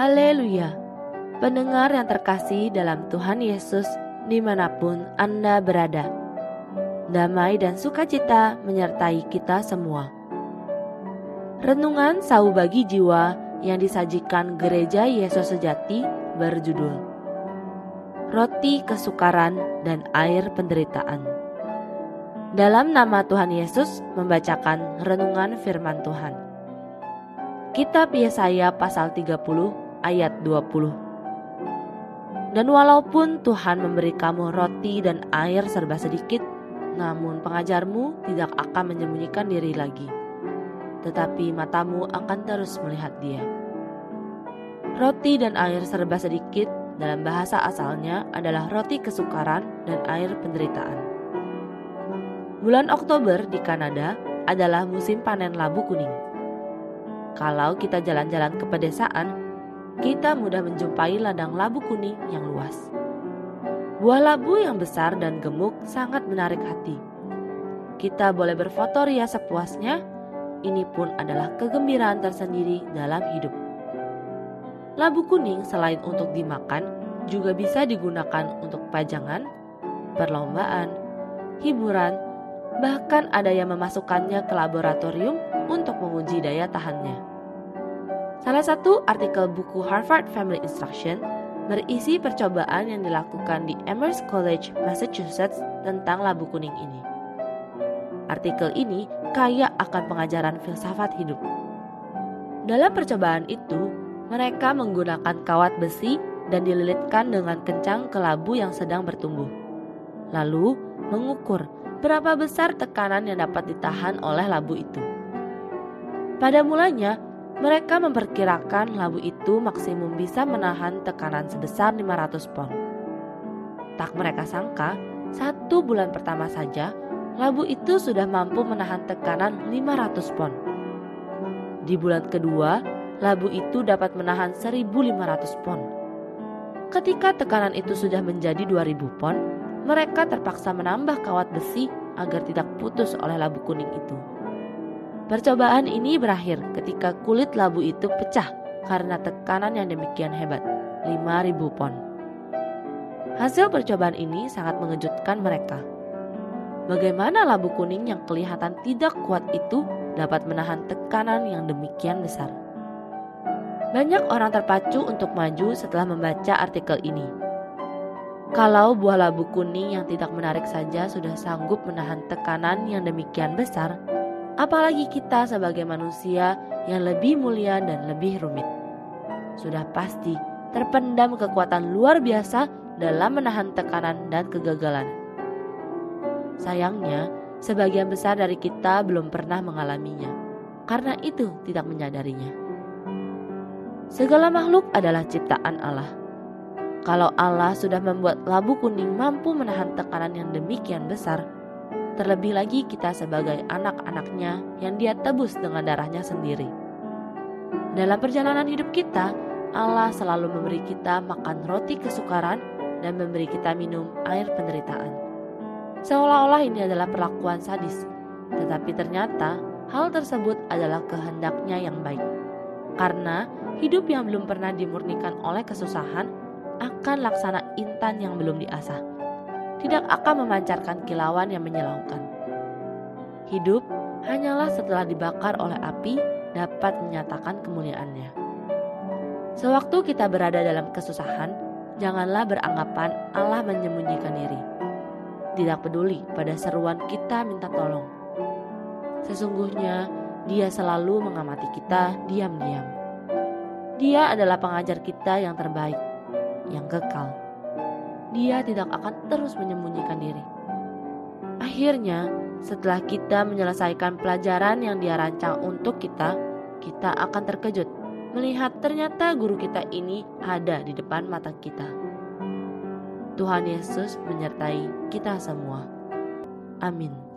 Haleluya! Pendengar yang terkasih dalam Tuhan Yesus di mana pun Anda berada. Damai dan sukacita menyertai kita semua. Renungan Sau Bagi Jiwa yang disajikan Gereja Yesus Sejati berjudul Roti Kesukaran dan Air Penderitaan. Dalam nama Tuhan Yesus membacakan renungan firman Tuhan. Kitab Yesaya pasal 30 ayat 20 dan walaupun Tuhan memberi kamu roti dan air serba sedikit, namun pengajarmu tidak akan menyembunyikan diri lagi, tetapi matamu akan terus melihat Dia. Roti dan air serba sedikit dalam bahasa asalnya adalah roti kesukaran dan air penderitaan. Bulan Oktober di Kanada adalah musim panen labu kuning. Kalau kita jalan-jalan ke pedesaan, kita mudah menjumpai ladang labu kuning yang luas. Buah labu yang besar dan gemuk sangat menarik hati. Kita boleh berfoto ria sepuasnya, ini pun adalah kegembiraan tersendiri dalam hidup. Labu kuning selain untuk dimakan, juga bisa digunakan untuk pajangan, perlombaan, hiburan, bahkan ada yang memasukkannya ke laboratorium untuk menguji daya tahannya. Salah satu artikel buku Harvard Family Instruction berisi percobaan yang dilakukan di Amherst College, Massachusetts tentang labu kuning ini. Artikel ini kaya akan pengajaran filsafat hidup. Dalam percobaan itu, mereka menggunakan kawat besi dan dililitkan dengan kencang ke labu yang sedang bertumbuh. Lalu, mengukur berapa besar tekanan yang dapat ditahan oleh labu itu. Pada mulanya, mereka memperkirakan labu itu maksimum bisa menahan tekanan sebesar 500 pon. Tak mereka sangka, satu bulan pertama saja, labu itu sudah mampu menahan tekanan 500 pon. Di bulan kedua, labu itu dapat menahan 1500 pon. Ketika tekanan itu sudah menjadi 2000 pon, mereka terpaksa menambah kawat besi agar tidak putus oleh labu kuning itu. Percobaan ini berakhir ketika kulit labu itu pecah karena tekanan yang demikian hebat, 5000 pon. Hasil percobaan ini sangat mengejutkan mereka. Bagaimana labu kuning yang kelihatan tidak kuat itu dapat menahan tekanan yang demikian besar? Banyak orang terpacu untuk maju setelah membaca artikel ini. Kalau buah labu kuning yang tidak menarik saja sudah sanggup menahan tekanan yang demikian besar, apalagi kita sebagai manusia yang lebih mulia dan lebih rumit. Sudah pasti terpendam kekuatan luar biasa dalam menahan tekanan dan kegagalan. Sayangnya, sebagian besar dari kita belum pernah mengalaminya, karena itu tidak menyadarinya. Segala makhluk adalah ciptaan Allah. Kalau Allah sudah membuat labu kuning mampu menahan tekanan yang demikian besar, terlebih lagi kita sebagai anak-anaknya yang dia tebus dengan darahnya sendiri. Dalam perjalanan hidup kita, Allah selalu memberi kita makan roti kesukaran dan memberi kita minum air penderitaan. Seolah-olah ini adalah perlakuan sadis, tetapi ternyata hal tersebut adalah kehendaknya yang baik. Karena hidup yang belum pernah dimurnikan oleh kesusahan akan laksana intan yang belum diasah tidak akan memancarkan kilauan yang menyilaukan. Hidup hanyalah setelah dibakar oleh api dapat menyatakan kemuliaannya. Sewaktu kita berada dalam kesusahan, janganlah beranggapan Allah menyembunyikan diri. Tidak peduli pada seruan kita minta tolong. Sesungguhnya dia selalu mengamati kita diam-diam. Dia adalah pengajar kita yang terbaik, yang kekal dia tidak akan terus menyembunyikan diri. Akhirnya, setelah kita menyelesaikan pelajaran yang dia rancang untuk kita, kita akan terkejut melihat ternyata guru kita ini ada di depan mata kita. Tuhan Yesus menyertai kita semua. Amin.